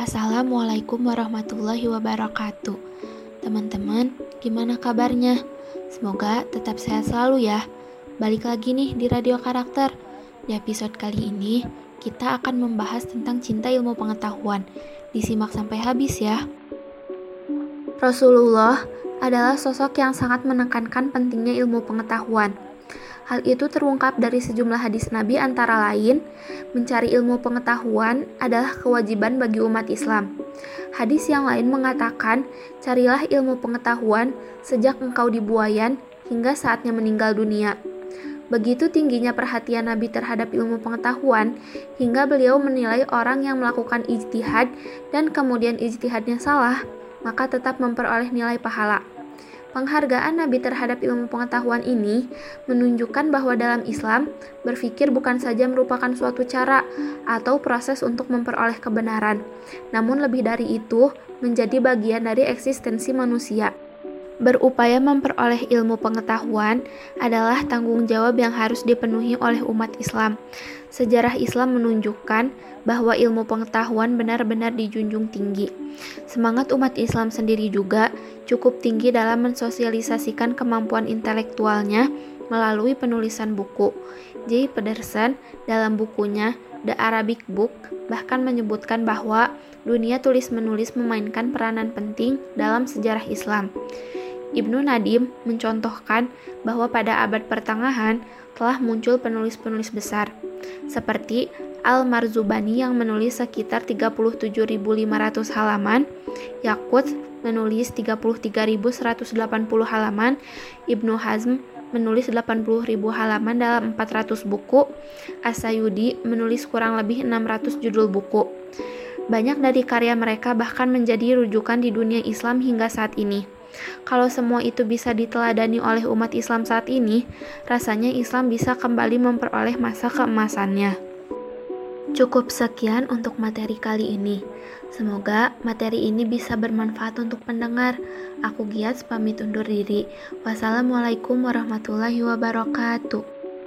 Assalamualaikum warahmatullahi wabarakatuh. Teman-teman, gimana kabarnya? Semoga tetap sehat selalu ya. Balik lagi nih di Radio Karakter. Di episode kali ini, kita akan membahas tentang cinta ilmu pengetahuan. Disimak sampai habis ya. Rasulullah adalah sosok yang sangat menekankan pentingnya ilmu pengetahuan. Hal itu terungkap dari sejumlah hadis Nabi antara lain, mencari ilmu pengetahuan adalah kewajiban bagi umat Islam. Hadis yang lain mengatakan, carilah ilmu pengetahuan sejak engkau dibuayan hingga saatnya meninggal dunia. Begitu tingginya perhatian Nabi terhadap ilmu pengetahuan, hingga beliau menilai orang yang melakukan ijtihad dan kemudian ijtihadnya salah, maka tetap memperoleh nilai pahala. Penghargaan Nabi terhadap ilmu pengetahuan ini menunjukkan bahwa dalam Islam, berpikir bukan saja merupakan suatu cara atau proses untuk memperoleh kebenaran, namun lebih dari itu menjadi bagian dari eksistensi manusia. Berupaya memperoleh ilmu pengetahuan adalah tanggung jawab yang harus dipenuhi oleh umat Islam. Sejarah Islam menunjukkan bahwa ilmu pengetahuan benar-benar dijunjung tinggi. Semangat umat Islam sendiri juga cukup tinggi dalam mensosialisasikan kemampuan intelektualnya melalui penulisan buku. J. Pedersen dalam bukunya The Arabic Book bahkan menyebutkan bahwa dunia tulis-menulis memainkan peranan penting dalam sejarah Islam. Ibnu Nadim mencontohkan bahwa pada abad pertengahan telah muncul penulis-penulis besar, seperti Al-Marzubani yang menulis sekitar 37.500 halaman, Yakut menulis 33.180 halaman, Ibnu Hazm menulis 80.000 halaman dalam 400 buku, Asayudi menulis kurang lebih 600 judul buku. Banyak dari karya mereka bahkan menjadi rujukan di dunia Islam hingga saat ini. Kalau semua itu bisa diteladani oleh umat Islam saat ini, rasanya Islam bisa kembali memperoleh masa keemasannya. Cukup sekian untuk materi kali ini. Semoga materi ini bisa bermanfaat untuk pendengar. Aku Giat pamit undur diri. Wassalamualaikum warahmatullahi wabarakatuh.